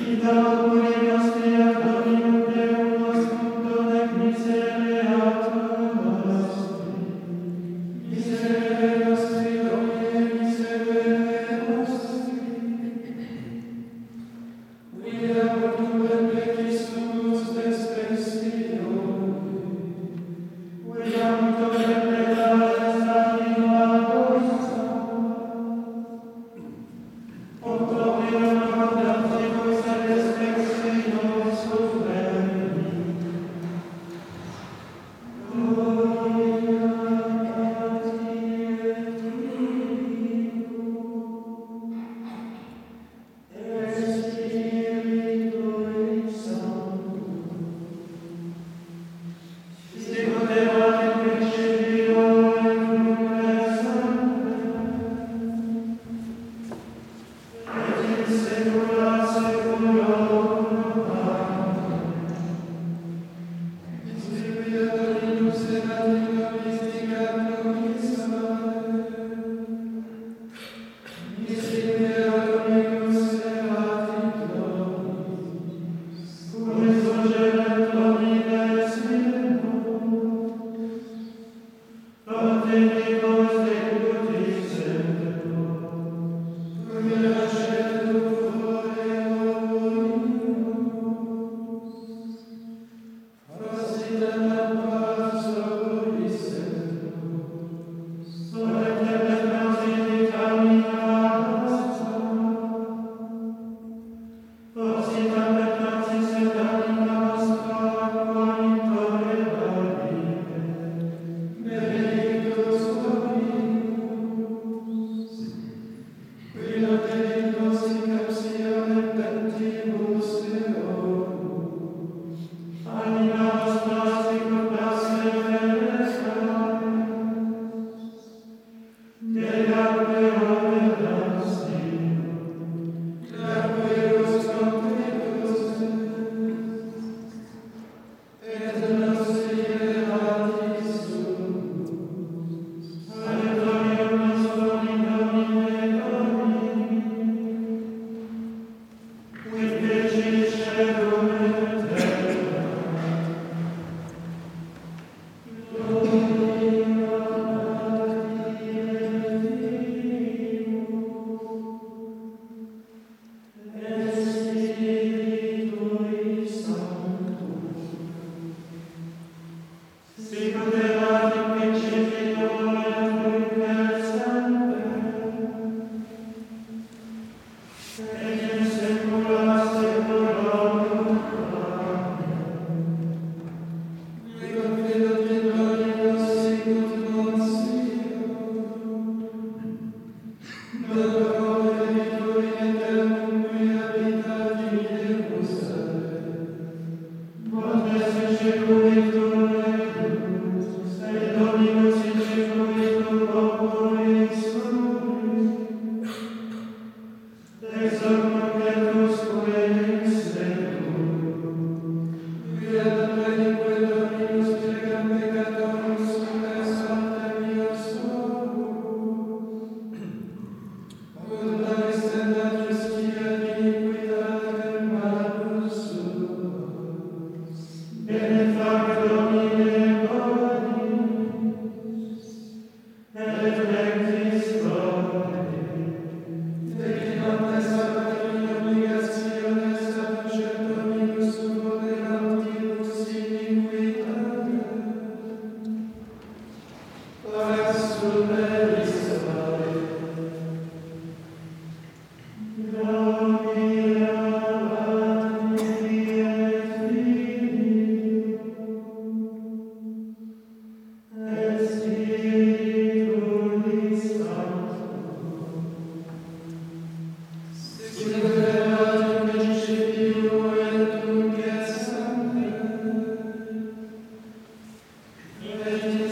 إذا Krishna Sed